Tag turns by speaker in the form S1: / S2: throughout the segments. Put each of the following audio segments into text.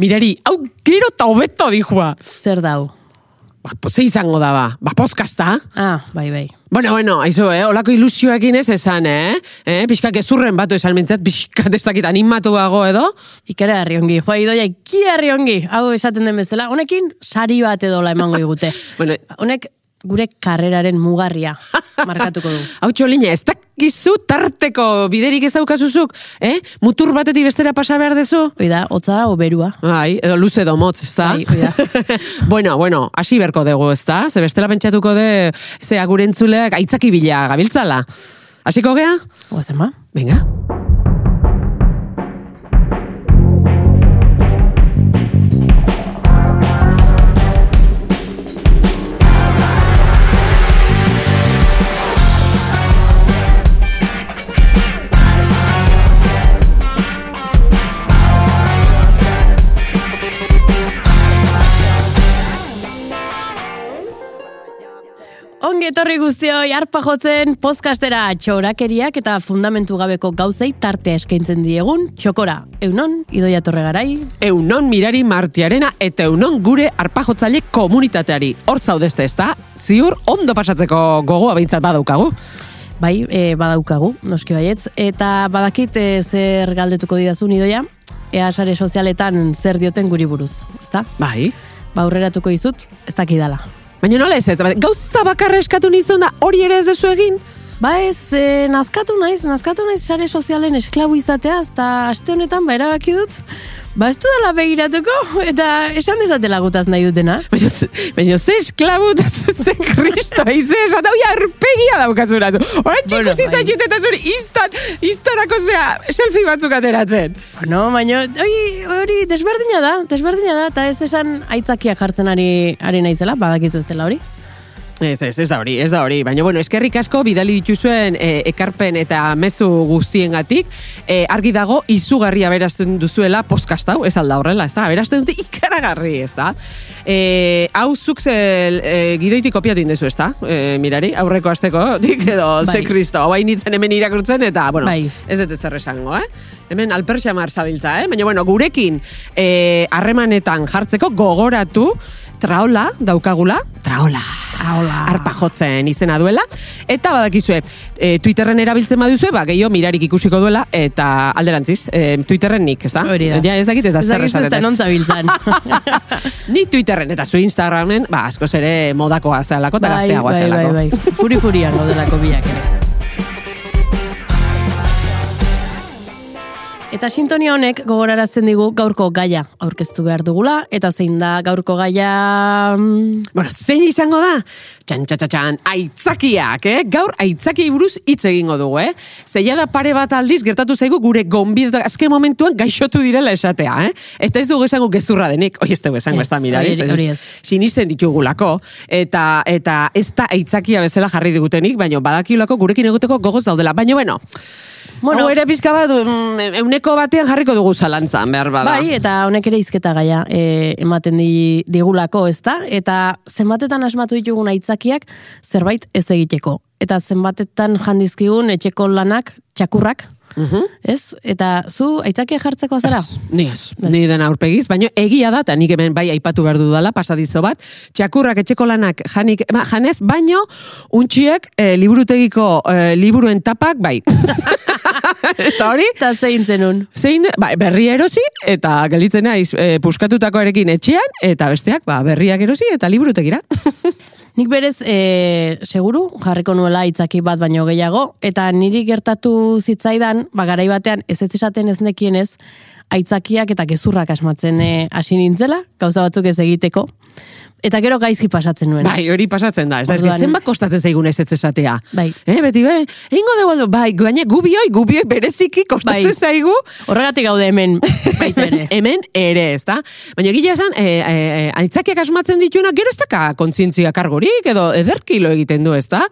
S1: Mirari, hau gero eta hobeto dijua.
S2: Zer dau?
S1: Ba, ze izango da ba, ba, poskazta.
S2: Ah, bai, bai.
S1: Bueno, bueno, aizu, eh, olako ilusioekin ez esan, eh? eh? Pixka gezurren batu esan mintzat, pixka destakit animatuago edo.
S2: Ikera herri ongi, joa idoia, iki herri ongi. Hau esaten den bezala, honekin sari bat edo la emango digute.
S1: Bueno,
S2: Honek gure karreraren mugarria markatuko du.
S1: hau txolina, ez dakizu tarteko biderik ez daukazuzuk, eh? Mutur batetik bestera pasa behar dezu?
S2: Hoi da, hotza o berua.
S1: Bai, edo luze edo motz, ez da?
S2: Da.
S1: bueno, bueno, hasi berko dugu, ez da? Ze bestela pentsatuko de, ze agurentzuleak aitzaki bila gabiltzala. Hasiko gea?
S2: Oazen ba?
S1: Venga.
S2: Ongi etorri guztioi, arpa jotzen podcastera txorakeriak eta fundamentu gabeko gauzei tartea eskaintzen diegun txokora. Eunon, idoia torre garai,
S1: Eunon mirari martiarena eta eunon gure arpajotzaile komunitateari. Hor zaudezte, ez da? Ziur ondo pasatzeko gogoa behintzat badaukagu.
S2: bai, e, badaukagu, noski baietz, eta badakit e, zer galdetuko didazun idoia, ea sare sozialetan zer dioten guri buruz, ezta?
S1: Bai.
S2: Ba, aurreratuko dizut, ez dakidala.
S1: Baina nola ez ez, gauza bakarra eskatu nizun da hori ere ez dezu egin?
S2: Ba ez, e, nazkatu naiz, nazkatu naiz sare sozialen esklabu izatea, eta aste honetan ba erabaki dut, ba ez dudala begiratuko, eta esan dezatela gutaz nahi dutena.
S1: Baina, ze- esklabu ze, kristo, ize esan hau arpegia daukazura. Horain
S2: Bueno,
S1: txikusi
S2: bai.
S1: eta zuri instan, instanako zea, selfie batzuk ateratzen.
S2: No, baina hori, hori desberdina da, desberdina da, eta ez esan aitzakia jartzen ari, ari naizela, badakizu ez dela hori.
S1: Ez, ez, ez da hori, ez da hori. Baina, bueno, eskerrik asko bidali dituzuen e, ekarpen eta mezu guztiengatik e, argi dago izugarria berazten duzuela podcast hau, ez alda horrela, ez da? Berazten dute ikaragarri, ez da? E, hau zuk ze e, gidoitik kopiatu indezu, ez da? E, mirari, aurreko asteko, dik edo, ze
S2: Bai.
S1: kristo, hau nintzen hemen irakurtzen, eta, bueno,
S2: Bai.
S1: ez dut ezer esango, eh? Hemen alperxamar zabiltza, eh? Baina, bueno, gurekin eh, harremanetan jartzeko gogoratu traola daukagula, traola.
S2: Traola.
S1: Arpa jotzen izena duela. Eta badakizue, e, Twitterren erabiltzen baduzue, ba, gehiago mirarik ikusiko duela, eta alderantziz, e, Twitterren nik, ez da?
S2: Hori da.
S1: Ja, ez dakit ez da zer esaten.
S2: non zabiltzan.
S1: Ni Twitterren eta zu Instagramen, ba, askoz ere modakoa zelako, eta gazteagoa
S2: bai,
S1: zelako.
S2: bai, bai. Furi furian gaudelako biak ere. Eta sintonia honek gogorarazten digu gaurko gaia aurkeztu behar dugula, eta zein da gaurko gaia... mm,
S1: Bueno, zein izango da? Txan, txan, txan, aitzakiak, eh? Gaur aitzakiei buruz hitz egingo dugu, eh? Zeia da pare bat aldiz gertatu zaigu gure gonbidatu azken momentuan gaixotu direla esatea, eh? Eta ez dugu esango gezurra denik, oi ez dugu esango
S2: Ez,
S1: ez da
S2: ez.
S1: Sinisten ditugulako, eta eta ez da aitzakia bezala jarri digutenik, baino badakiulako gurekin egoteko gogoz daudela. Baina, bueno,
S2: Bueno,
S1: Hau ere pizka bat, mm, euneko batean jarriko dugu zalantzan, behar bada.
S2: Bai, eta honek ere izketa gaia e, ematen di, digulako, ez da? Eta zenbatetan asmatu ditugun aitzakiak zerbait ez egiteko. Eta zenbatetan jandizkigun etxeko lanak txakurrak,
S1: Mhm.
S2: ez? Eta zu aitzakia jartzeko zara?
S1: Ni ez, ni den aurpegiz, baina egia da, eta nik hemen bai aipatu behar dudala, pasadizo bat, txakurrak etxeko lanak janik, ma, janez, baino, untxiek e, liburutegiko e, liburuen tapak, bai. eta hori,
S2: Eta zein zenun?
S1: zein, ba, berria erosi, eta gelditzen naiz e, puskatutakoarekin etxean, eta besteak, ba, berriak erosi, eta liburutegira.
S2: Nik berez, e, seguru, jarriko nuela itzaki bat baino gehiago, eta niri gertatu zitzaidan, ba, garai batean, ez ez esaten ez nekienez, aitzakiak eta gezurrak asmatzen e, hasi nintzela, gauza batzuk ez egiteko, eta gero gaizki pasatzen nuen.
S1: bai, hori pasatzen da, ez da,
S2: Orduan-
S1: zenbat kostatzen zaigun ez ez esatea.
S2: Bai.
S1: Eh, beti, bai, egingo dugu, bai, gaine gubioi, gubioi bereziki kostatzen
S2: Bai.
S1: zaigu,
S2: Horregatik gaude hemen baita ere.
S1: hemen ere, ez da? Baina egia esan, e, e, e, aitzakiak asmatzen dituena, gero ez daka kontzientzia kargorik, edo ederkilo egiten du, ez da?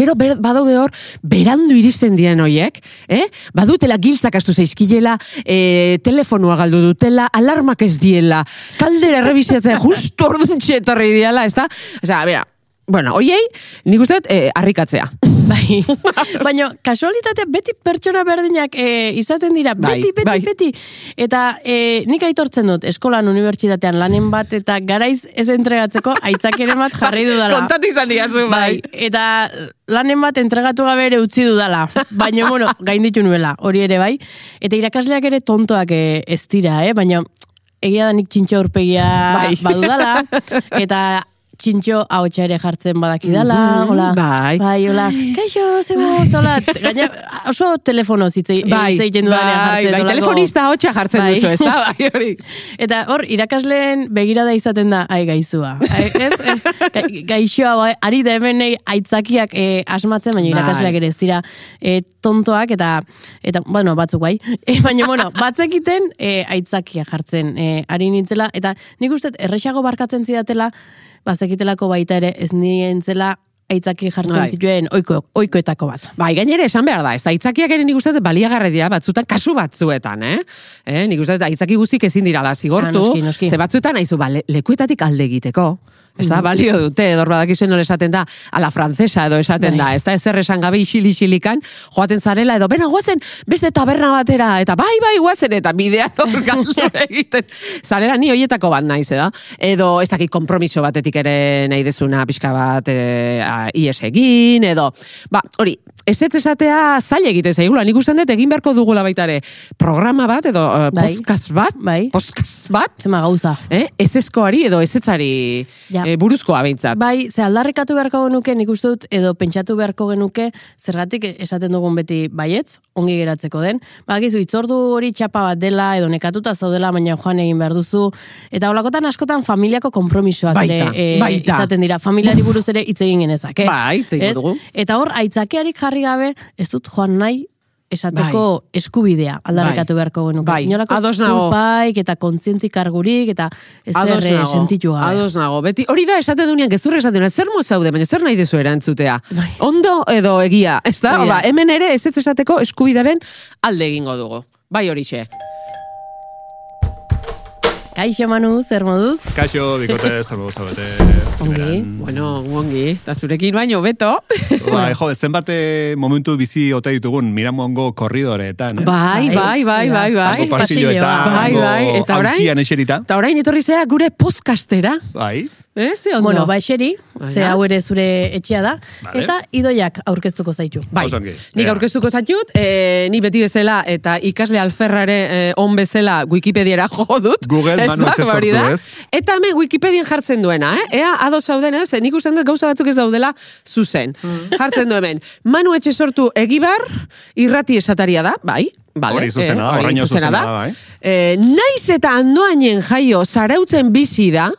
S1: Gero ber, badaude hor, berandu iristen dien hoiek, eh? Badutela giltzak astu zaizkilela, e, telefonua galdu dutela, alarmak ez diela, kaldera errebisatzea justu orduntxe etorri diala, ez da? Osea, bera, bueno, oiei, nik uste dut, eh, harrikatzea.
S2: Bai. Baina, kasualitatea beti pertsona berdinak e, izaten dira,
S1: Bai,
S2: beti, beti,
S1: bai.
S2: beti. Eta e, nik aitortzen dut, eskolan, unibertsitatean lanen bat, eta garaiz ez entregatzeko, aitzakeren bat jarri dudala.
S1: Kontatu izan diazu,
S2: Bai, eta lanen bat entregatu gabe ere utzi dudala. Baina, bueno, gainditu nuela, hori ere bai. Eta irakasleak ere tontoak e, ez dira, eh? Baina, egia da nik txintxo aurpegia
S1: Bai.
S2: badudala. Eta txintxo ahotsa ere jartzen badakidala,
S1: Mhm,
S2: hola.
S1: bai.
S2: Bai, hola. Kaixo, zeboz, hola. Gaina, oso telefono zitzei,
S1: Bai, bai,
S2: dudanean
S1: bai,
S2: jartzen dolako.
S1: telefonista hotxa jartzen
S2: Bai.
S1: duzu, ez da, bai, hori.
S2: Eta hor, irakasleen begirada izaten da, ai, gaizua. Ai, ez? Eh, Ga, gaixo hau, eh, ari da hemen nahi aitzakiak eh, asmatzen, baina
S1: Bai.
S2: irakasleak ere ez dira eh, tontoak, eta, eta, bueno, batzuk bai. Eh, baina, bueno, batzekiten eh, aitzakiak jartzen eh, ari nintzela, eta nik uste erresago barkatzen zidatela, bazekitelako baita ere, ez nientzela aitzaki jartzen
S1: Bai.
S2: zituen oiko, oikoetako bat.
S1: Bai, gainere esan behar da, ez da, aitzakiak ere nik uste dut baliagarri dira, batzutan kasu batzuetan, eh? eh nik uste dut aitzaki guztik ezin dirala zigortu,
S2: Ah, noski, noski.
S1: ze batzuetan haizu, ba, le- lekuetatik alde egiteko, Ez da, balio dute, edor badakizuen nola esaten da, a la francesa edo esaten
S2: Bai.
S1: da, ez da, ezer esan gabe isili-isilikan, joaten zarela, edo, bena, guazen, beste taberna batera, eta bai, bai, guazen, eta bidea hor egiten. Zarela, ni hoietako bat naiz, eda? Edo, ez dakit, kompromiso batetik ere nahi dezuna pixka bat e, a, ies egin, edo, ba, hori, ez ez esatea zaila egiten zaigula, nik ustean dut egin beharko dugula baita ere, programa bat, edo uh,
S2: Bai.
S1: podcast bat,
S2: Bai.
S1: podcast bat,
S2: Zema gauza.
S1: eh? ez ezkoari edo ezetzari
S2: Ja.
S1: eh, buruzkoa behintzat.
S2: Bai, ze aldarrikatu beharko genuke, nik uste dut, edo pentsatu beharko genuke, zergatik esaten dugun beti baietz, ongi geratzeko den. Bakizu, itzordu hori txapa bat dela, edo nekatuta zaudela, baina joan egin behar duzu. Eta holakotan askotan familiako kompromisoak
S1: Baita,
S2: ere eh,
S1: baita.
S2: izaten dira. Familiari buruz ere hitz egin genezake.
S1: Bai, hitz egingo
S2: Ez?
S1: dugu.
S2: Eta hor, aitzakearik jarri gabe, ez dut joan nahi, esateko eskubidea aldarrikatu
S1: Bai.
S2: beharko genuke.
S1: Bai,
S2: Inolako kulpaik eta kontzientzik argurik eta ezer eh, sentitu gabe.
S1: ados nago. Beti, hori da esaten dunean, gezurra esaten zer mo zaude, baina zer nahi dezu erantzutea.
S2: Bai.
S1: Ondo edo egia, ez da?
S2: Hori da.
S1: Ba, hemen ere ez esateko eskubidaren alde egingo dugu. Bai horixe.
S2: Kaixo Manu, zer moduz?
S3: Kaixo, bikote, zer modu zabete.
S2: Ongi.
S1: Bueno, ongi, eta zurekin baino, beto.
S3: Bai, jo, zenbate momentu bizi ote ditugun miramongo korridoreetan, ez?
S1: Bai, bai, bai, bai, bai.
S3: Hango
S2: Bai,
S3: pasilloetan,
S1: bai, bai, eta orain?
S3: eserita.
S1: Eta orain etorri zea gure podcastera.
S3: Bai,
S1: Eh, ze ondo?
S2: Bueno, ba eseri, ze hau ere zure etxea da,
S3: Vale.
S2: eta idoiak aurkeztuko zaitu.
S1: Bai, nik aurkeztuko zaitut, e, ni beti bezala eta ikasle alferrare e, on bezala Wikipediara jo dut.
S3: Google
S1: Ez
S3: Manu
S1: da,
S3: Etxe
S1: hori
S3: sortu,
S1: da.
S3: ez?
S1: Eta hemen Wikipedian jartzen duena, eh? Ea, ados zauden, ez? Nik ustean dut gauza batzuk ez daudela zuzen.
S3: Mm.
S1: Jartzen du hemen. Manu etxe sortu egibar, irrati esataria da, bai. Vale,
S3: Hori zuzena da,
S1: hori
S3: horraino zuzena da, bai.
S1: Eh, naiz eta andoainen jaio zarautzen bizi da,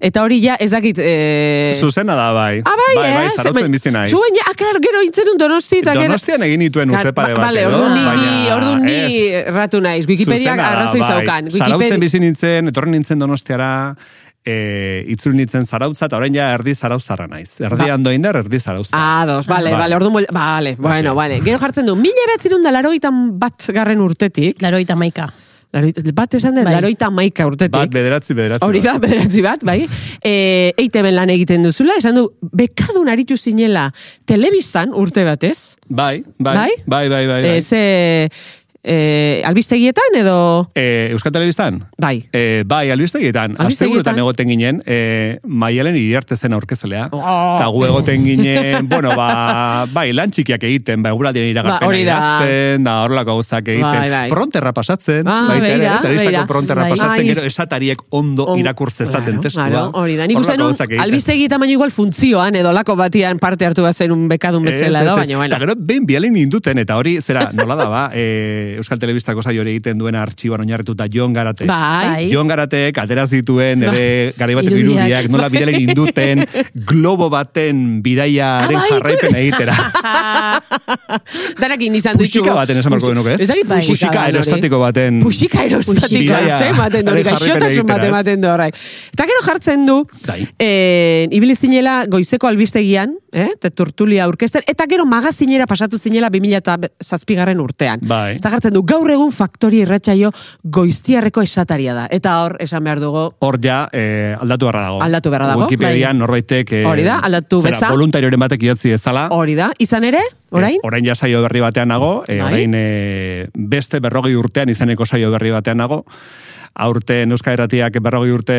S1: eta hori ja ez dakit... Eh,
S3: zuzena da, bai.
S1: Ah, bai,
S3: bai, bai,
S1: eh?
S3: zarautzen bizi naiz.
S1: Zuen, ja, aklar, gero intzen un donosti eta gero...
S3: Donostian egin nituen urte pare bat,
S1: Vale, orduan ni, ni, orduan ni
S3: ez.
S1: ratu naiz. Wikipediak arrazoi
S3: bai.
S1: zaukan.
S3: Zarautzen bizi nintzen, etorri nintzen donostiara, e, itzul nintzen zarautza, eta orain ja erdi zarauzarra naiz. Erdi
S1: Ba.
S3: ando indar, erdi zarauzza.
S1: Ah, dos, vale,
S3: Bai.
S1: vale, orduan, bol- vale, bueno,
S3: Ba,
S1: vale. Gero jartzen du, mila behatzerun da laroitan bat garren urtetik,
S2: Laroita maika.
S1: Bat esan dut,
S2: Bai.
S1: laroita maika urtetik.
S3: Bat, bederatzi, bederatzi.
S1: Hori da, bederatzi bat, bai. E, eiteben lan egiten duzula, esan du, bekadun aritu zinela telebistan urte batez.
S3: Bai, bai,
S1: Bai?
S3: bai, bai, bai. bai.
S1: E, ze, e, albistegietan edo...
S3: E, Euskal Telebistan?
S1: Bai.
S3: E, bai, albistegietan. Asteburutan egoten ginen, e, maialen iriarte zen aurkezalea.
S1: Oh.
S3: Eta gu egoten ginen, bueno, ba, bai, lan txikiak egiten, bai, guraldien iragarpena
S1: Ba, da.
S3: idazten, da horrelako gauzak egiten.
S1: Bai, bai.
S3: Pronterra pasatzen,
S1: Ah,
S3: baita ere, telebistako pronterra
S2: Bai.
S3: pasatzen, gero
S1: es-
S3: esatariek ondo
S1: On-
S3: irakur zezaten testua.
S1: claro, hori da. Nik
S3: egiten.
S1: albistegietan baino igual funtzioan, edo lako batian parte hartu bazen un bekadun bezala edo,
S3: ez.
S1: baina, bueno.
S3: Eta gero, behin bialin induten, eta hori, zera, nola da, ba, e, Euskal Telebistako saio hori egiten duena artxiban oinarrituta Jon Garate.
S1: Bai.
S2: Bai.
S3: Jon Garatek atera zituen ere garaibateko
S2: Irudiak.
S3: irudiak, nola bidalen induten globo baten bidaiaren
S1: Ah, bai,
S3: jarraipen egitera.
S1: Danak izan ditu.
S3: Pusika baten esan barko genuke, ez?
S1: Ez dakit
S2: Bai.
S1: pusika.
S3: Aerostatiko baten
S1: Pusika aerostatiko, ze ematen du, gaixotasun bat ematen du horrek. Eta gero jartzen du,
S3: Bai.
S1: eh, ibili zinela goizeko albistegian, eh, te tortulia aurkezten, eta gero magazinera pasatu zinela 2000 eta zazpigarren urtean.
S3: Bai.
S1: Eta jartzen du, gaur egun faktoria irratsaio goiztiarreko esataria da. Eta hor, esan behar dugu,
S3: Hor ja, eh, aldatu beharra dago.
S1: Aldatu beharra dago,
S3: Wikipedian
S1: bai.
S3: norbaitek... Eh,
S1: Hori da, aldatu
S3: zera,
S1: beza.
S3: voluntarioren batek idatzi ezala.
S1: hori da, izan ere, orain?
S3: Ez, orain ja saio berri batean nago, e,
S1: Bai.
S3: orain e, beste berrogei urtean izeneko saio berri batean nago. Aurten Euskal Erratiak berrogei urte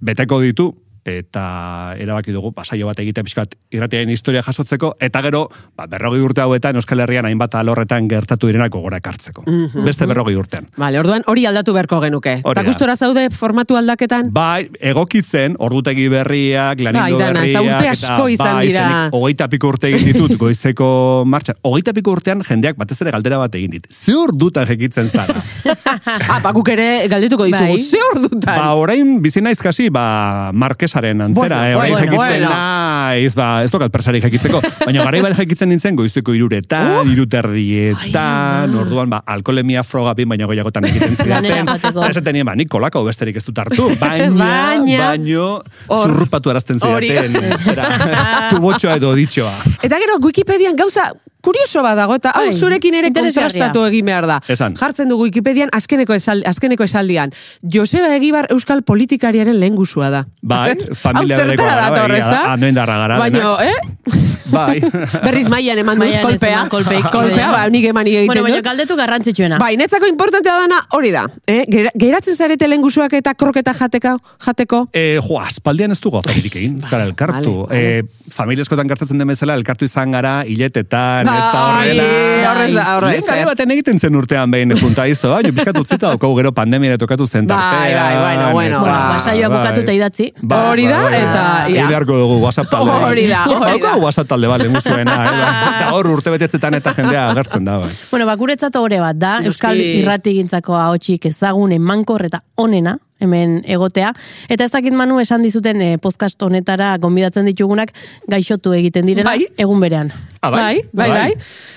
S3: beteko ditu, eta erabaki dugu, ba, saio bat egitea pixkat irratiaren historia jasotzeko, eta gero, ba, berrogei urte hauetan Euskal Herrian hainbat alorretan gertatu direnak gogora ekartzeko.
S1: Mhm.
S3: Beste berrogei urtean.
S1: Vale, orduan hori aldatu beharko genuke. Eta gustora zaude formatu aldaketan?
S3: Bai, egokitzen, ordutegi berriak,
S1: Bai,
S3: lanindo
S1: dana,
S3: berriak,
S1: urte asko izan
S3: bai,
S1: dira.
S3: hogeita piko urte egin ditut goizeko martxan. Hogeita piko urtean jendeak batez ere galdera bat egin dit. Ze ordutan jekitzen zara?
S1: ah, ba, guk ere galdetuko dizugu.
S2: Bai.
S1: Ze ordutan?
S3: ba, orain bizi naiz kasi, ba, markesaren antzera,
S1: Bueno,
S3: eh?
S1: bueno,
S3: jekitzen
S1: bueno.
S3: naiz, ba, ez dokat persarik jekitzeko. Baina garai bat jekitzen nintzen goiztuko iruretan,
S1: Uh!
S3: iruterdietan, orduan, ba, alkolemia frogapin, baina goiagotan egiten zidaten. esaten nien, ba, nik kolako besterik ez dut hartu, baina,
S1: Baina-
S3: baino, zurrupatu arazten zidaten, zera, tubotxoa edo ditxoa.
S1: Eta gero Wikipedian gauza kurioso bat dago eta hau
S2: Bai,
S1: zurekin ere kontrastatu egin behar da.
S3: Esan.
S1: Jartzen du Wikipedian azkeneko, esal, azkeneko esaldian. Joseba Egibar euskal politikariaren lehen guzua da.
S3: Bai, familia berekoa
S1: zertara
S3: gara, bai,
S1: ezta?
S3: anoendarra gara
S1: Baina, eh?
S3: Bai.
S1: Berriz maian eman dut
S2: ez
S1: kolpea.
S2: kolpeik.
S1: kolpea, ba, nik eman egiten
S2: Bueno, baina
S1: dut.
S2: galdetu garrantzitsuena.
S1: Bai, netzako importantea dana hori da. Eh? Gera- Geratzen zarete lehen guzuak eta kroketa jateka, jateko.
S3: E, jo, aspaldian ez dugu afaririk egin, zara elkartu.
S1: vale, vale.
S3: E, familia eskotan gertatzen den bezala, elkartu izan gara, hiletetan, eta
S1: Bai,
S3: horrela.
S1: horrez da, horrez,
S3: Lehen garai
S1: eh.
S3: baten egiten zen urtean behin junta izo, baina pixkat utzita daukagu gero pandemia tokatu zen
S1: Bai,
S3: tartean.
S1: bai, bueno, bueno,
S2: Bueno,
S1: ba,
S2: ba, saioa
S3: bai.
S2: bukatu eta idatzi.
S3: Bai,
S1: Hori da,
S3: bai, bai.
S1: eta,
S3: Egin
S1: ia.
S3: beharko dugu WhatsApp talde.
S1: Hori da, hori da.
S3: Talde bat, lehenguzuena. Eta hor urte betetzetan eta jendea agertzen da, bai.
S2: Bueno, bakuretzat ore bat da. Euskal irratigintzako ahotsik ezagun emankor eta onena, hemen egotea. Eta ez dakit manu esan dizuten eh, podcast honetara gonbidatzen ditugunak gaixotu egiten direla,
S1: Bai.
S2: egun berean.
S3: Ah,
S1: bai, bai, bai.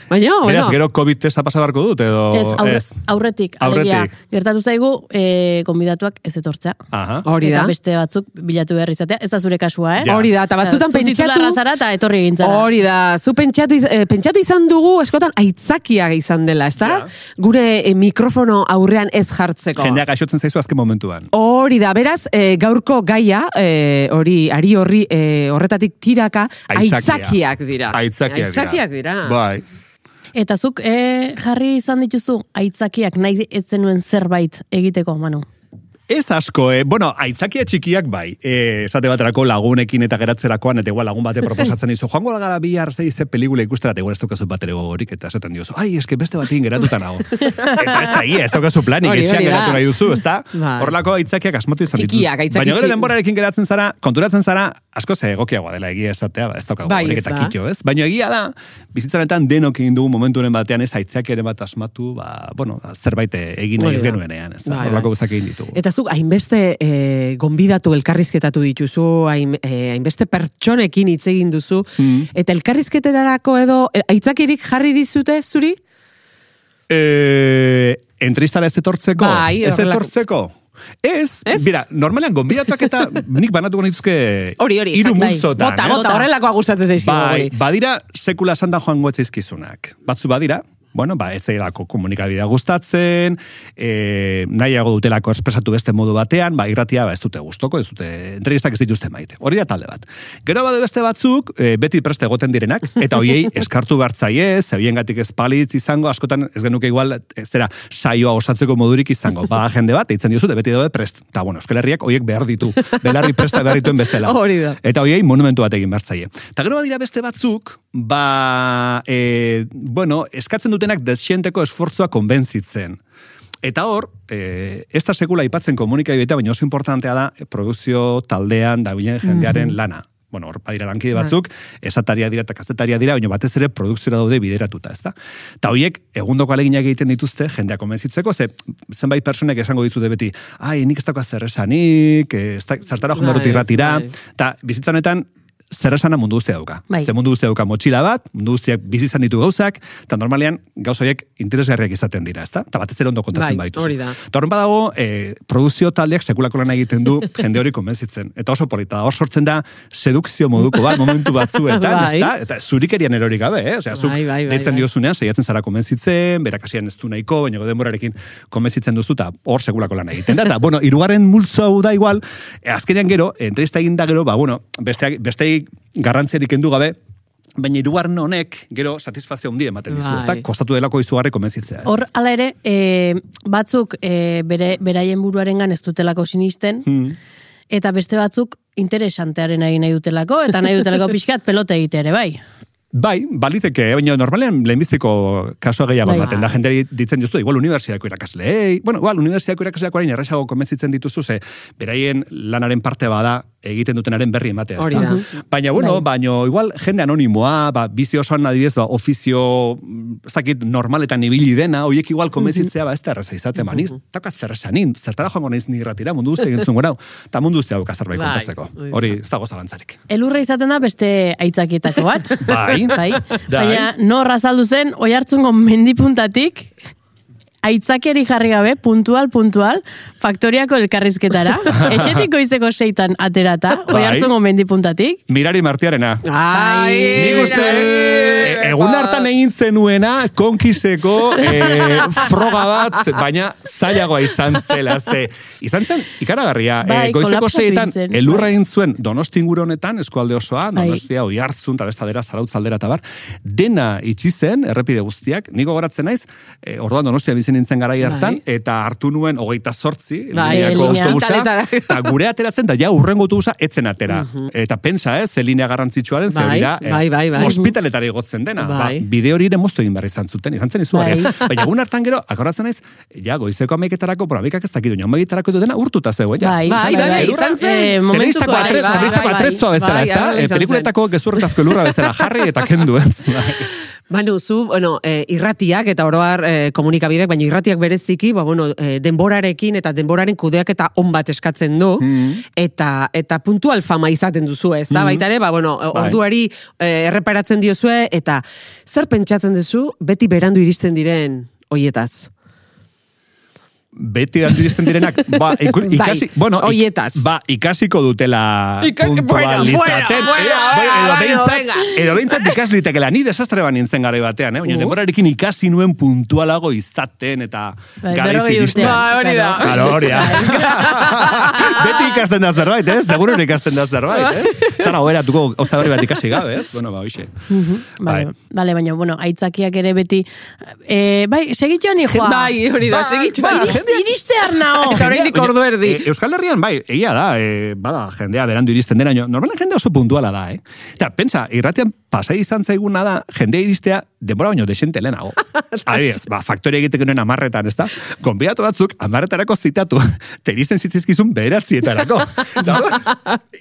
S1: Baina,
S3: Beraz, gero COVID testa pasa beharko dut, edo...
S2: Ez, aurre, aurretik, alegia,
S3: Aurretik.
S2: gertatu zaigu e, gonbidatuak ez etortzea.
S3: Aha.
S1: Hori
S2: eta
S1: da.
S2: beste batzuk bilatu behar izatea, ez da zure kasua, eh?
S3: Ja.
S1: Hori da, eta batzutan
S2: Zu
S1: pentsatu...
S2: zara eta etorri egintzara.
S1: Hori da, zu pentsatu, iz- eh, pentsatu izan dugu eskotan aitzakia izan dela, ezta?
S3: Ja.
S1: Gure eh, mikrofono aurrean ez jartzeko.
S3: Jendeak gaixotzen zaizu azken momentuan.
S1: Hori da, beraz, eh, gaurko gaia, eh, hori, ari horri eh, horretatik tiraka,
S3: Aitzakia.
S1: aitzakiak dira.
S3: Aitzakiak,
S1: Aitzakiak dira.
S3: Bai.
S2: Eta zuk e, jarri izan dituzu aitzakiak nahi ez zenuen zerbait egiteko, Manu.
S3: Ez asko, eh? bueno, aitzakia txikiak bai. Eh, esate baterako lagunekin eta geratzerakoan, eta igual lagun bate proposatzen dizu, joango gara bihar ze ze pelikula ikustera, eta igual ez daukazu bat ere gogorik, eta esaten diozu, ai, eske beste batekin geratuta nago. eta ez da egia, ez daukazu planik, etxean
S1: da.
S3: geratu nahi duzu, ez da?
S1: Bai.
S3: Horrelako aitzakiak asmatu izan.
S1: Txikiak, aitzaki
S3: Baina gero denborarekin geratzen zara, konturatzen zara, asko ze egokiagoa dela egia esatea, ba, ez daukagu
S1: Bai,
S3: gogorik eta
S1: da.
S3: kitxo, ez? Baina egia da, bizitzanetan denok egin dugu momenturen batean ez aitzakiaren bat asmatu, ba, bueno, zerbait egin nahi ez
S1: da.
S3: genuenean, ez da?
S1: Bai,
S3: Horrelako
S1: bai.
S3: egin ditugu.
S1: Eta zuk hainbeste eh, gonbidatu elkarrizketatu dituzu, hain, eh, hainbeste pertsonekin hitz egin duzu,
S3: Mm.
S1: eta elkarrizketetarako edo eh, aitzakirik jarri dizute zuri?
S3: Eh, entrevistara ez etortzeko?
S1: Bai,
S3: ez etortzeko? Ez,
S1: Ez?
S3: bira, normalean gonbidatuak eta nik banatuko nituzke
S1: Hori, hori,
S3: hiru
S2: bai.
S3: multzotan,
S1: Bota, bota, horrelakoa gustatzen zaizkigu
S3: Bai, badira sekula santa joango etzaizkizunak. Batzu badira, bueno, ba, ez zailako komunikabidea gustatzen, e, nahiago dutelako espresatu beste modu batean, ba, irratia ba, ez dute gustoko, ez dute entrevistak ez dituzte maite. Hori da talde bat. Gero bade beste batzuk, e, beti preste egoten direnak, eta hoiei eskartu bertzaie, zebien gatik ez palitz izango, askotan ez genuke igual, ez zera, saioa osatzeko modurik izango. Ba, jende bat, eitzen diozu, beti daude prest. Eta, bueno, Euskal Herriak hoiek behar ditu, belarri presta behar dituen bezala.
S1: Hori da.
S3: Eta hoiei monumentu bat egin bertzaie. Eta gero badira beste batzuk, ba, e, bueno, eskatzen dutenak desxienteko esfortzua konbentzitzen. Eta hor, e, ez da sekula aipatzen komunikabideetan, baina oso importantea da e, produkzio taldean dabilen jendearen lana. Bueno, hor badira lankide batzuk, esataria dira eta kazetaria dira, baina batez ere produkziora daude bideratuta, ezta? Ta hoiek egundoko aleginak egiten dituzte jendea konbentzitzeko, ze zenbait personek esango dizute beti, ai, nik ez dauka zer esanik, eh, ez da, zertara joan
S1: Bai,
S3: barut irratira,
S1: bai.
S3: eta bizitza honetan zer esana mundu guztia dauka.
S2: Bai.
S3: Ze mundu guztia dauka motxila bat, mundu guztiak bizi izan ditu gauzak, eta normalean gauz horiek interesgarriak izaten dira, ezta? Eta batez ere ondo kontatzen
S1: Bai,
S3: baitu.
S1: hori da.
S3: Eta horren badago, e, produzio taldeak sekulako lan egiten du jende hori konbentzitzen. Eta oso polita, hor sortzen da sedukzio moduko bat, momentu batzuetan,
S1: Bai.
S3: ezta? Eta zurikerian erorik gabe, eh? Osea, zuk
S1: Bai, bai, bai, bai.
S3: diozunean, saiatzen zara konbentzitzen, berak hasian ez du nahiko, baina denborarekin konbentzitzen duzu, eta hor sekulako lan egiten da. Eta, bueno, irugarren multzo da igual, e, azkenean gero, entrevista egin da gero, ba, bueno, beste, beste garrantziarik kendu gabe, baina irugarren honek, gero, satisfazio hundi ematen dizu,
S1: Bai.
S3: ezta? Kostatu delako izugarri konbentzitzea.
S2: Hor, hala ere, e, batzuk e, bere, beraien buruarengan ez dutelako sinisten,
S3: Hmm.
S2: eta beste batzuk interesantearen egin nahi dutelako, eta nahi dutelako pixkat pelote egite ere, bai.
S3: Bai, baliteke, baina normalean lehenbizteko kasua gehiago
S2: Bai.
S3: ematen da, jenderi ditzen justu, igual unibertsiadako irakasleei, bueno, igual unibertsiadako irakasleak orain erresago konbentzitzen dituzu, ze beraien lanaren parte bada egiten dutenaren berri ematea.
S1: Hori da.
S3: Baina, bueno,
S2: Bai.
S3: baino, igual jende anonimoa, ba, bizi osoan adibidez, ba, ofizio, ez dakit, normaletan ibili dena, hoiek igual konbentzitzea, ba, ez da erreza izaten, ba, niz, taka zer esanin, zertara joango naiz ni irratira, mundu guztia egintzun gora, eta mundu guztia dauka zerbait
S1: Bai,
S3: kontatzeko.
S1: hori
S3: ez dago zalantzarik.
S2: Elurra izaten da beste aitzakietako bat.
S3: Bai.
S2: bai.
S3: Bai.
S2: Baina nor azaldu zen, oi hartzungo mendipuntatik, aitzakeri jarri gabe, puntual, puntual, faktoriako elkarrizketara, etxetik goizeko seitan aterata, oi
S3: Bai.
S2: hartzungo mendipuntatik,
S3: Mirari martiarena.
S1: Ai,
S3: Nik uste, e, egun hartan egin zenuena, konkiseko e, froga bat, baina zailagoa izan zela, ze, izan zen, ikaragarria,
S2: Bai,
S3: e, goizeko
S2: zen,
S3: elurra
S2: bai.
S3: egin zuen donosti inguru honetan, eskualde osoa,
S2: Bai.
S3: donostia, oi hartzun, eta bestadera, zarautzaldera, eta bar, dena itxi zen, errepide guztiak, niko goratzen naiz, e, orduan donostia bizi nintzen garai hartan, eta hartu nuen hogeita sortzi,
S1: Bai,
S3: autobusa, eta gure ateratzen, da ja urrengo autobusa etzen atera. Eta pensa, eh, ze linea garrantzitsua den,
S1: Bai,
S3: hori da, eh,
S1: bai, bai, bai.
S3: ospitaletara igotzen dena.
S1: Bai.
S3: Ba, bide hori ere moztu egin behar izan zuten, izan zen izugarria.
S2: Bai.
S3: Baina egun hartan gero, akordatzen naiz, ja, goizeko ameiketarako, por amekak ez dakit, baina ameiketarako edo dena urtuta zegoen, ja.
S2: Bai,
S1: Bai, bai, bai, izan zen.
S2: Eh, momentuko
S3: Telebistako atretz,
S1: bai,
S3: telebistako
S1: bai,
S3: atretzoa
S1: bai,
S3: bezala,
S1: bai,
S3: ez da?
S1: bai,
S3: Eh,
S1: izan
S3: pelikuletako gezurretazko elurra bezala jarri eta kendu, ez? Bai.
S1: Manu, zu, bueno, eh, irratiak eta oroar eh, komunikabidek, baina irratiak bereziki, ba, bueno, eh, denborarekin eta denboraren kudeak eta on bat eskatzen du, eta, eta puntual fama izaten duzu, ez da? Baita ere, ba, bueno,
S3: Bai.
S1: orduari eh, erreparatzen diozue, eta zer pentsatzen duzu beti berandu iristen diren hoietaz?
S3: Beti iristen direnak, ba,
S1: Bai,
S3: ikasi, bueno, ik- ba, ikasiko dutela
S1: Ikasi-
S3: puntualizaten.
S1: bueno,
S3: edo,
S1: bueno,
S3: edo,
S1: bueno,
S3: behintzat, ikas litekela, ni desastre ban nintzen gara batean, eh? baina
S1: Uh.
S3: denborarekin ikasi nuen puntualago izaten, eta
S2: Bai,
S3: garaiz
S2: berrogei
S3: iristen.
S2: urtean.
S1: Ba, hori da.
S3: Claro, hori da. Beti ikasten da zerbait, eh? Seguro ikasten da zerbait, eh? Zara oberatuko gauza berri bat ikasi gabe, ez? Bueno, ba, hoxe.
S2: Vale,
S3: Bai.
S2: vale, baina, bueno, aitzakiak ere beti, e, bai, segitxo ni joa.
S1: Bai, hori da, segitxo.
S3: ba,
S1: Iriste-
S3: jendea-
S2: Iriste arnao.
S1: Eta oraindik
S3: Jendea-
S1: ordu erdi.
S3: e, Euskal Herrian, bai, egia da, e, bada, jendea berandu iristen dena, normalen jende oso puntuala da, eh? Eta, pentsa, irratian pasai izan zaiguna da, jendea iristea, denbora baino desente lehenago. Adibidez, ba, faktoria egiteko nuen amarretan, ez da? Gonbidatu batzuk, amarretarako zitatu, te iristen zitzizkizun bederatzietarako. Da,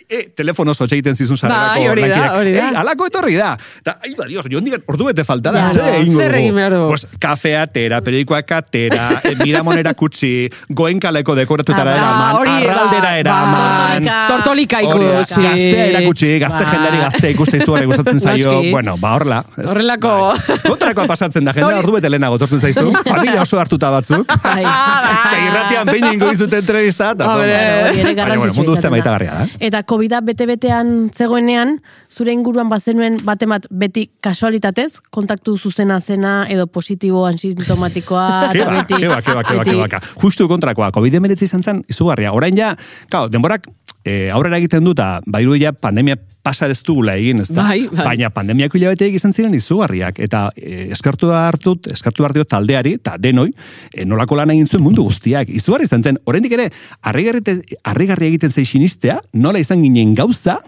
S3: e, telefono zotxe egiten zizun sarrerako
S1: Bai, hori da, hori da.
S3: Ei, alako etorri da. Da, ai, ba, dios, jo hondik ordu bete falta da.
S2: Ja,
S3: Zer
S2: no,
S3: egingo
S1: zer egin?
S3: Pues, kafea atera, periodikoak atera, e, miramonera kutsi, goenkaleko dekoratutara
S2: Ah,
S3: eraman,
S1: hori
S3: arraldera
S1: bai.
S3: eraman.
S1: Tortolika ikusi.
S3: Gaztea erakutsi, gazte
S1: Ba.
S3: jendari gazte ikuste izugarri gustatzen zaio.
S1: Noski.
S3: Bueno, ba, horrela. Ez,
S1: Horrelako.
S3: Bai. Kontrakoa pasatzen da, jendea ordu bete lehenago tortzen zaizu. Familia oso hartuta batzuk.
S2: Bai.
S3: Eta irratian behin ingo izute entrevista. Baina, bueno, mundu
S2: da.
S3: maitagarria da.
S2: Eta covid bete-betean zegoenean, zure inguruan bazenuen batemat beti kasualitatez, kontaktu zuzena zena edo positibo asintomatikoa. eta
S3: Keba,
S2: beti-
S3: keba, keba, keba,
S2: beti-
S3: keba, Justu kontrakoa, COVID-19 izan zen, izugarria. Orain ja, kao, denborak e, aurrera egiten du, eta bairu ja pandemia pasa ez dugula egin, ez da?
S1: Bai, bai.
S3: Baina pandemiako hilabeteak izan ziren izugarriak, eta e, eskertu hartut, eskertu hartio taldeari, eta denoi, e, nolako lan egin zuen mundu guztiak. Izugarri izan zen, oraindik ere, harrigarri egiten zaixinistea, nola izan ginen gauza,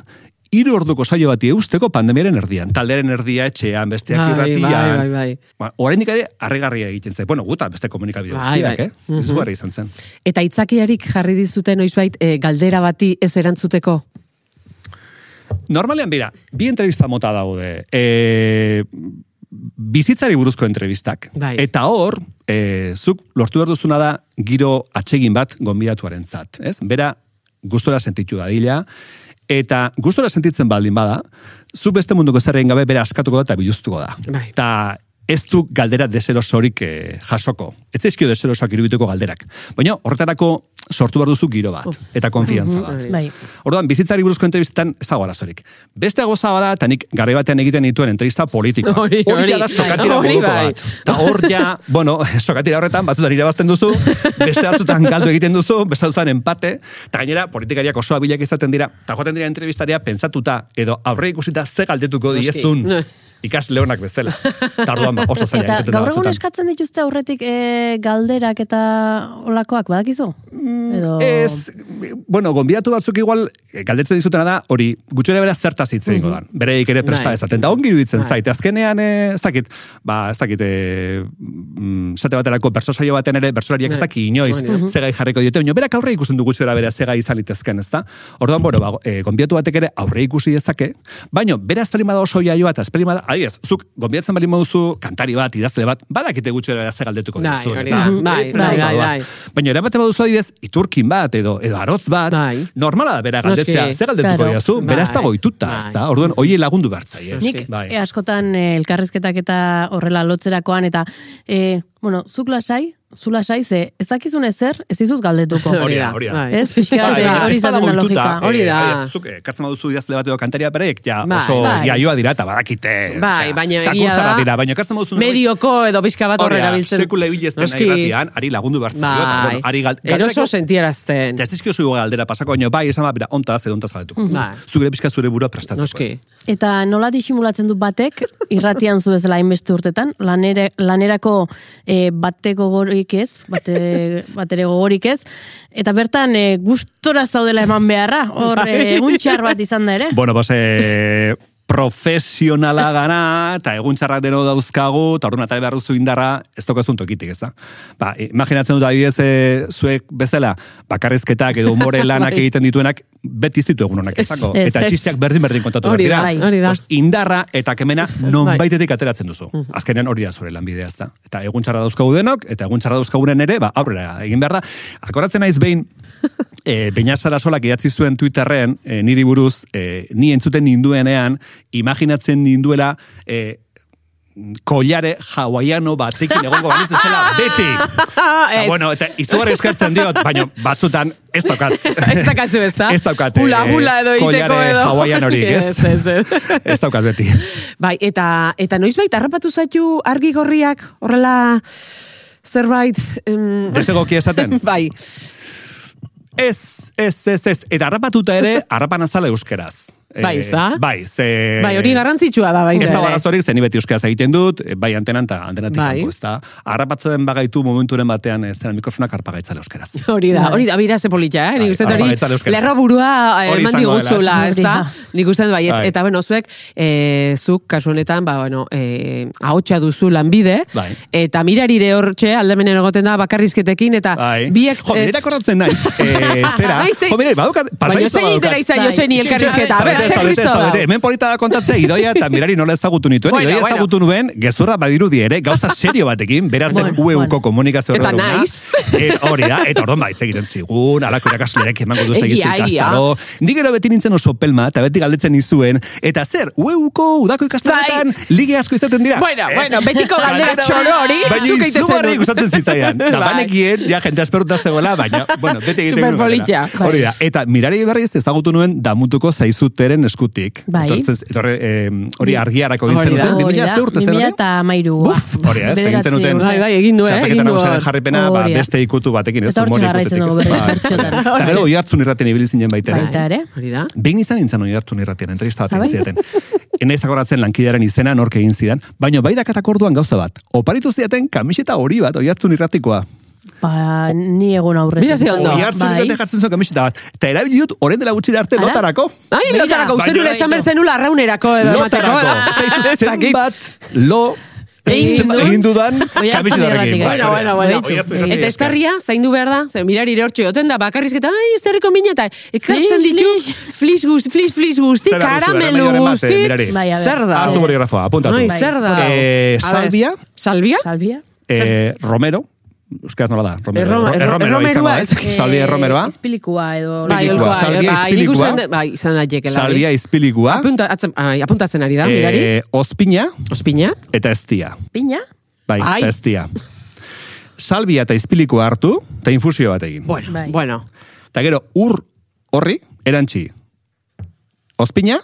S3: hiru orduko saio bati eusteko pandemiaren erdian. Taldearen erdia etxean, besteak
S1: Bai,
S3: irratian.
S1: bai, bai, bai.
S3: Ba, oraindik ere harrigarria egiten zen. Bueno, guta beste komunikabide
S1: Bai,
S3: guztiak,
S1: bai.
S3: eh? Izugarri izan zen.
S1: Eta itzakiarik jarri dizuten noizbait e, galdera bati ez erantzuteko?
S3: Normalean, bera, bi entrevista mota daude. E, bizitzari buruzko entrevistak.
S1: Bai.
S3: Eta hor, e, zuk lortu behar duzuna da giro atsegin bat gonbidatuaren zat. Ez? Bera, gustora sentitu dadila, eta gustora sentitzen baldin bada, zu beste munduko zer egin gabe bere askatuko da eta biluztuko da.
S1: Bai.
S3: Eta ez du galdera deserosorik eh, jasoko. Ez zaizkio deserosoak irudituko galderak. Baina horretarako sortu behar duzu giro bat, eta konfiantza bat.
S2: Bai.
S3: Orduan, bizitzari buruzko entrevistan ez dago arazorik. Beste goza bada, eta nik garri batean egiten dituen entrevista politikoa.
S1: Hori, hori.
S3: da sokatira
S1: Hori bai.
S3: bat. Eta hor ja, bueno, sokatira horretan, batzutan irabazten duzu, beste batzutan galdu egiten duzu, beste batzutan empate, eta gainera, politikariak oso abilak izaten dira, eta joaten dira entrevistaria pensatuta, edo aurre ikusita ze galdetuko diezun, ikas leonak bezala. Eta orduan, ba, oso zaila izaten da
S2: gaur egun eskatzen dituzte aurretik e, galderak eta olakoak, badakizu? Edo...
S3: Ez, bueno, gonbidatu batzuk igual, galdetzen dizutena da, hori, gutxera bera zertaz hitz egingo dan. Bereik ere presta
S1: Bai.
S3: ez. Da ongi iruditzen
S1: Bai.
S3: zait. Azkenean, eh, ez dakit, ba, ez dakit, eh, mm, zate baterako bersosaio baten ere, bersolariak ez
S1: Bai.
S3: daki inoiz,
S1: da.
S3: zegai jarriko diote, baina berak aurre ikusten du gutxera bera zegai izan litezken, ez da? Orduan, bueno, ba, eh, gonbidatu batek ere aurre ikusi dezake, baina bera bada oso jaioa eta bada, adiez, zuk gonbidatzen bali moduzu kantari bat, idazle bat, badakite gutxera bera ze galdetuko
S1: Bai, da. Bai, bai, bai, bai.
S3: Baina erabate baduzu adibidez, iturkin bat, edo, edo arotz bat,
S1: Bai.
S3: normala da bera galdetzea,
S1: Noski.
S3: ze galdetuko
S2: Claro.
S3: diazu, bera ez
S1: Bai.
S3: dago ituta,
S1: Bai.
S3: ez da? Orduan, hoiei lagundu bertzaie.
S2: Nik
S3: Bai.
S2: e, askotan e, elkarrizketak eta horrela lotzerakoan, eta, e, bueno, zuk lasai, zu lasai, ze ez dakizun ezer, ez dizuz galdetuko.
S3: Hori da, hori da.
S1: Bai.
S2: Ez, pixka bat,
S3: Bai,
S2: e,
S3: baina
S2: hori
S3: ez
S2: izaten
S3: badago
S2: da logika.
S1: Hori
S3: eh,
S1: da.
S3: adiez, Zuk, eh, kartzen baduzu idazle bat edo kantaria bereik, ja,
S1: Bai.
S3: oso
S2: Bai.
S3: iaioa dira, eta badakite.
S1: Bai, baina egia da,
S3: dira, baina kartzen baduzu
S1: Medioko edo pixka bat horre
S3: Hori da,
S1: erabiltzen.
S3: sekula ibilezten
S1: Noski.
S3: nahi ratian, ari lagundu bertzaio, eta,
S1: Bai,
S3: ari gal,
S1: eroso sentierazten.
S3: Ez dizkio zu galdera pasako, baina bai, esan bera, ontaz edo ontaz galdetuko.
S1: Bai.
S3: Zure pixka zure burua prestatzeko.
S1: Noski.
S3: ez.
S2: Eta nola disimulatzen du batek, irratian zu bezala hainbeste urtetan, lanerako e, bate gogorik ez, bate, batere gogorik ez, eta bertan e, gustora zaudela eman beharra, hor e, egun txar bat izan da ere.
S3: Bueno, pues, eh, profesionala gana, eta egun txarrak deno dauzkagu, eta orduan atari behar duzu indarra, ez tokazun tokitik, ez da? Ba, imaginatzen dut adibidez, e, zuek bezala, bakarrizketak edo umore lanak
S1: Bai.
S3: egiten dituenak, beti ez ditu egunonak
S1: Ez,
S3: izango.
S2: ez,
S3: Eta
S2: ez.
S3: txisteak berdin-berdin kontatu
S1: Hori
S3: behar
S1: da, hori da.
S3: Indarra eta kemena
S1: Bai.
S3: baitetik ateratzen duzu. Azkenean hori da zure lanbidea, ez da? Eta egun txarra dauzkagu denok, eta egun txarra dauzkagunen ere, ba, aurrera egin behar da. Akoratzen naiz behin, e, Beñat Sarasolak idatzi zuen Twitterren, e, niri buruz, e, ni entzuten ninduenean, imaginatzen ninduela, e, kollare hawaiano batekin egongo baniz zela beti. Eta,
S1: Ez.
S3: bueno, eta izugarri eskertzen diot, baina batzutan ez daukat.
S1: Ez dakazu, ez da?
S3: Ez daukat.
S1: Hula,
S3: eh,
S1: hula edo iteko
S3: kollare
S1: edo.
S3: hawaianorik, ez?
S1: Ez, ez, ez.
S3: ez daukat beti.
S1: Bai, eta, eta noizbait harrapatu zaitu argi gorriak horrela zerbait... Em,
S3: Desegoki esaten?
S1: bai,
S3: Ez, ez, ez, ez. Eta harrapatuta ere, harrapan azala euskeraz.
S1: Bai, ez da?
S3: Bai, ze...
S1: bai, hori garrantzitsua da baita
S3: Ez dago
S1: ere.
S3: arazorik, zen beti euskaraz egiten dut, eh, bai antenan eta antenatik
S1: Bai.
S3: kanpo, ez da. Harrapatzen bagaitu momenturen batean, ez zera mikrofonak harpagaitzala euskaraz.
S1: Hori da,
S2: Bai.
S1: hori da, bira ze politia, eh?
S3: Bai,
S1: Nik uste dut
S3: arba
S1: hori lerro burua eh, eman diguzula,
S2: ez?
S1: da?
S2: Da.
S1: Nik uste bai,
S3: Bai.
S1: eta bueno, zuek, eh, zuk kasu honetan, ba, bueno, eh, ahotsa duzu lanbide,
S3: Bai.
S1: eta mirarire hortxe, aldemenen egoten da bakarrizketekin, eta
S3: Bai.
S1: biek...
S3: Jo,
S1: eh,
S3: nire naiz. Eh, zera,
S1: zein-
S3: jo, mire, badukat,
S1: Baina zein
S3: badukat.
S1: itera izan
S2: Bai.
S1: joseni elkarrizketa,
S3: Hemen polita da kontatzea idoia eta mirari nola ezagutu nituen.
S1: Bueno,
S3: idoia
S1: bueno.
S3: ezagutu nuen, gezurra badirudi ere, gauza serio batekin, beraz
S2: Bueno,
S3: UEUko
S2: bueno.
S3: komunikazio
S1: Eta
S3: erreduna.
S1: naiz.
S3: Eh, hori da, eta orduan baitz egiten zigun, alako irakasleak emango duzte gizte
S1: egia.
S3: ikastaro. Nik gero beti nintzen oso pelma, eta beti galdetzen nizuen, eta zer, UEUko udako ikastaroetan lige asko izaten dira.
S1: Bai. Bueno,
S3: Eh,
S1: bueno, betiko galdera txoro hori,
S3: baina izugarri
S1: zenuen.
S3: gustatzen zitzaidan. Da,
S1: Bai.
S3: banekien, ja, jente asperuta zegoela, baina, bueno, beti egiten
S1: Superpolitia.
S3: galdera. Hori da, eta mirari berriz ezagutu nuen damutuko zaizuteren eskutik.
S2: Bai.
S3: Etortzen, etorre, eh, hori argiarako
S1: Hori da.
S3: duten,
S2: Hori
S3: 2000
S2: da,
S3: ze urte zen
S2: 2000
S3: hori?
S2: eta amairu.
S3: Hori ez, egiten duten.
S1: Bai, bai, egin du, eh,
S3: Txapelketa
S1: egin du.
S3: nagusiaren jarripena, ba,
S2: Hori da.
S3: beste ikutu batekin, ez?
S2: Eta hortxe jarraitzen
S3: ikututik,
S2: dugu
S3: Bai.
S2: bertxotan.
S3: Eta gero, oi hartzun irraten ibili zinen baita.
S2: Baita ere.
S1: Hori da.
S3: Behin izan nintzen oi hartzun irratian, entrevista bat
S2: bai?
S3: egin zieten. Enaiz akoratzen lankidearen izena nork egin zidan, baina bai dakatak orduan gauza bat. Oparitu ziaten kamiseta hori bat, oi hartzun irratikoa.
S2: Ba, ni egun aurretik.
S1: Mira ze ondo.
S3: Oi hartzun
S2: Bai.
S3: irraten jatzen zuen kamiseta bat. Eta erabili dut, orain dela gutxira arte
S2: Ara?
S3: lotarako.
S1: Ai, lotarako, uste nure
S3: Baina-
S1: esan bertzen nula arraunerako edo.
S3: Lotarako.
S1: Dakit.
S3: zenbat lo
S2: Egin
S3: dudan kamisetarekin.
S2: irratik,
S3: Bai,
S1: Bueno, bueno, Eta
S3: esker.
S1: estarria, zaindu behar da, zer mirari hortxe joten da, bakarrizketa, ai, esterriko mina eta ekartzen ditu, flis guzti, flis, flis guzti, karamelu
S3: bat, eh,
S1: guzti?
S2: Bai,
S1: zer da?
S3: Hartu boligrafoa, apuntatu.
S2: Bai.
S1: zer da?
S3: Eh, salvia,
S1: Salvia?
S2: Salbia?
S3: eh, romero, euskaraz nola da? Romero,
S1: Erro- erro-
S3: erromeroa izango da,
S1: erromeroa,
S3: ez?
S1: ez-
S3: Salbia erromeroa.
S2: Izpilikua edo...
S1: Bai,
S3: salbia
S1: bai,
S3: izpilikua.
S1: uste dut- bai, izan daiteke
S3: Salbia izpilikua,
S1: Apunta, atzen, ai, apuntatzen ari da, mirari.
S3: eh, ospina
S1: Ospina.
S3: eta eztia.
S2: Piña?
S3: Bai,
S1: Ai.
S3: eta eztia. Salbia eta izpilikua hartu, eta infusio bat egin.
S1: Bueno,
S2: Bai.
S1: bueno.
S3: Eta gero, ur horri, erantzi. Ospina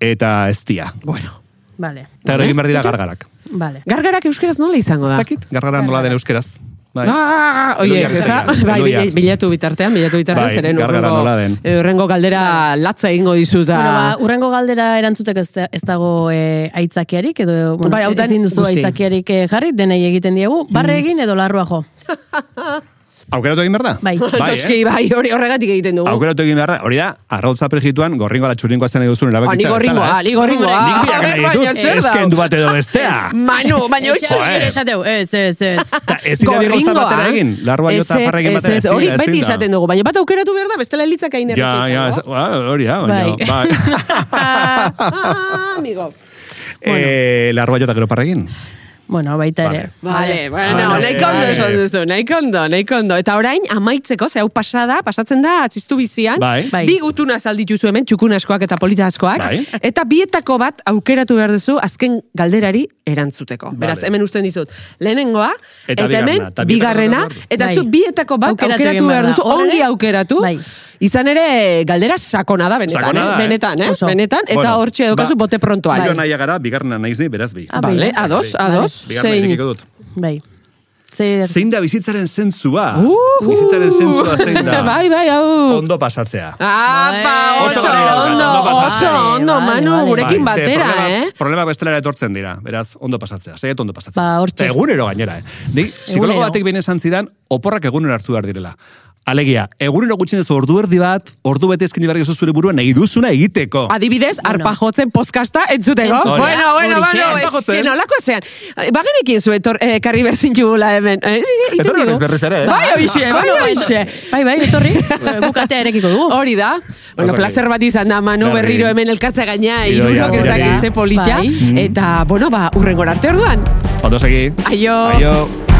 S3: eta eztia.
S1: Bueno.
S2: Vale.
S3: Eta gero egin behar dira gargarak.
S2: Vale.
S1: Gargarak euskeraz nola izango
S3: Ez
S1: da?
S3: dakit, gargara nola den euskeraz. Bai.
S1: Ah, oie, eza, bai, bilatu bitartean, bilatu bitartean,
S3: Bai,
S1: zeren urrengo, eh, urrengo galdera latza egingo dizuta.
S2: Bueno, ba, urrengo galdera erantzuteko ez, ez dago e, aitzakiarik, edo bueno,
S1: Bai,
S2: ezin duzu aitzakiarik eh, jarri, denei egiten diegu, barre egin edo larrua jo.
S3: Aukeratu egin behar da?
S2: Bai.
S3: bai,
S1: Noski,
S3: eh?
S1: bai, hori horregatik egiten dugu.
S3: Aukeratu egin behar da, hori da, arrautza prejituan, gorringo ala txurringoa zen eduzun
S1: Ah, ni
S3: erabakitza.
S1: gorringoa, ni gorringoa.
S3: Nik biak ez bat edo bestea.
S1: Manu, baina
S2: gero esateu, ez, ez, ez.
S3: Ezin da bi gauza batera egin, larrua
S1: Ez,
S3: jota
S1: ez,
S3: parra egin
S1: ez,
S3: batera.
S1: ez, Hori beti
S3: da.
S1: izaten dugu, baina bat aukeratu behar da, bestela elitzak hain
S3: Ja, ja, ez- ba, hori da, baina,
S2: Bai.
S3: bai.
S1: Ah, amigo.
S3: Eh, larrua jota gero parra egin.
S2: Bueno, baita ere.
S1: Vale, bueno,
S3: Vale.
S1: nahiko ondo
S3: Vale.
S1: esan duzu, nahiko ondo, nahiko ondo. Eta orain, amaitzeko, ze hau pasada, pasatzen da, atziztu bizian,
S3: Bai.
S2: Bai.
S1: bi gutuna zaldituzu hemen, txukun askoak eta polita askoak,
S3: Bai.
S1: eta bietako bat aukeratu behar duzu azken galderari erantzuteko. Beraz,
S3: Vale.
S1: hemen usten dizut, lehenengoa,
S3: Eta
S1: eta, hemen,
S3: bigarrena, eta
S1: bigarrena, eta
S2: Bai.
S1: zu bietako bat
S2: Aukeratu
S1: aukeratu,
S2: behar
S1: duzu, ongi aukeratu,
S2: Bai.
S1: Izan ere, galdera sakona da, benetan,
S3: Sakona da,
S1: eh?
S3: eh?
S1: benetan, eh?
S2: Oso.
S1: benetan, eta
S3: Bueno,
S1: hortxe daukazu
S3: ba,
S1: bote prontoan.
S3: Jo nahi gara, bigarrena naiz ni, beraz bi.
S2: Ah,
S1: Vale,
S2: bai.
S1: ados, ados,
S3: Bigarna
S1: zein.
S2: Bai. Zer,
S3: Zein da bizitzaren zentzua?
S1: Uh,
S3: bizitzaren zentzua zein da?
S1: bai, bai, hau.
S3: Ondo pasatzea.
S1: Apa,
S2: Bai.
S1: oso ondo, oso
S3: pasatzea.
S1: ondo,
S2: Vale,
S1: Manu,
S2: vale.
S1: gurekin
S3: Bai, ze
S1: batera,
S3: problema,
S1: eh?
S3: Problema bestelera etortzen dira, beraz, ondo pasatzea, seget ondo pasatzea.
S2: Ba, hortxe.
S3: Egunero gainera, eh? Nik, psikologo batek behin esan zidan, oporrak egunero hartu behar direla. Alegia, egunero gutxienez ordu erdi bat, ordu bete eskini behar zure buruan nahi duzuna egiteko.
S1: Adibidez, arpa jotzen podcasta entzuteko.
S2: Entzuteko.
S1: Bueno, bueno, bueno, ez que nolako ezean. Bagenekin zu etor, eh, karri berzin jugula hemen. Eh,
S3: Etorri berriz berriz ere, eh?
S1: Bai, hoxe, bai, hoxe.
S2: Bai, bai, etorri, eh, bukatea erekiko dugu.
S1: Hori da. Bueno, placer bat izan da, Manu, berriro hemen elkartza gaina, irunok ez
S3: hori.
S1: dakiz ze polita.
S2: Bai.
S1: Eta, bueno, ba, urrengor arte orduan.
S3: Ondo segi.
S1: Aio.
S3: Aio.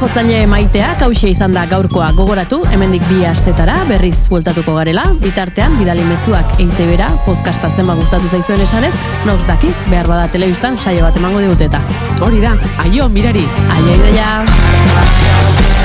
S2: Jotzaile maitea hause izan da gaurkoa gogoratu, hemendik bi astetara berriz bueltatuko garela, bitartean bidali mezuak eitebera, podcasta zenba gustatu zaizuen esanez, nauz daki, behar bada telebistan saio bat emango diguteta.
S1: Hori da, aio, mirari.
S2: Aio ideia!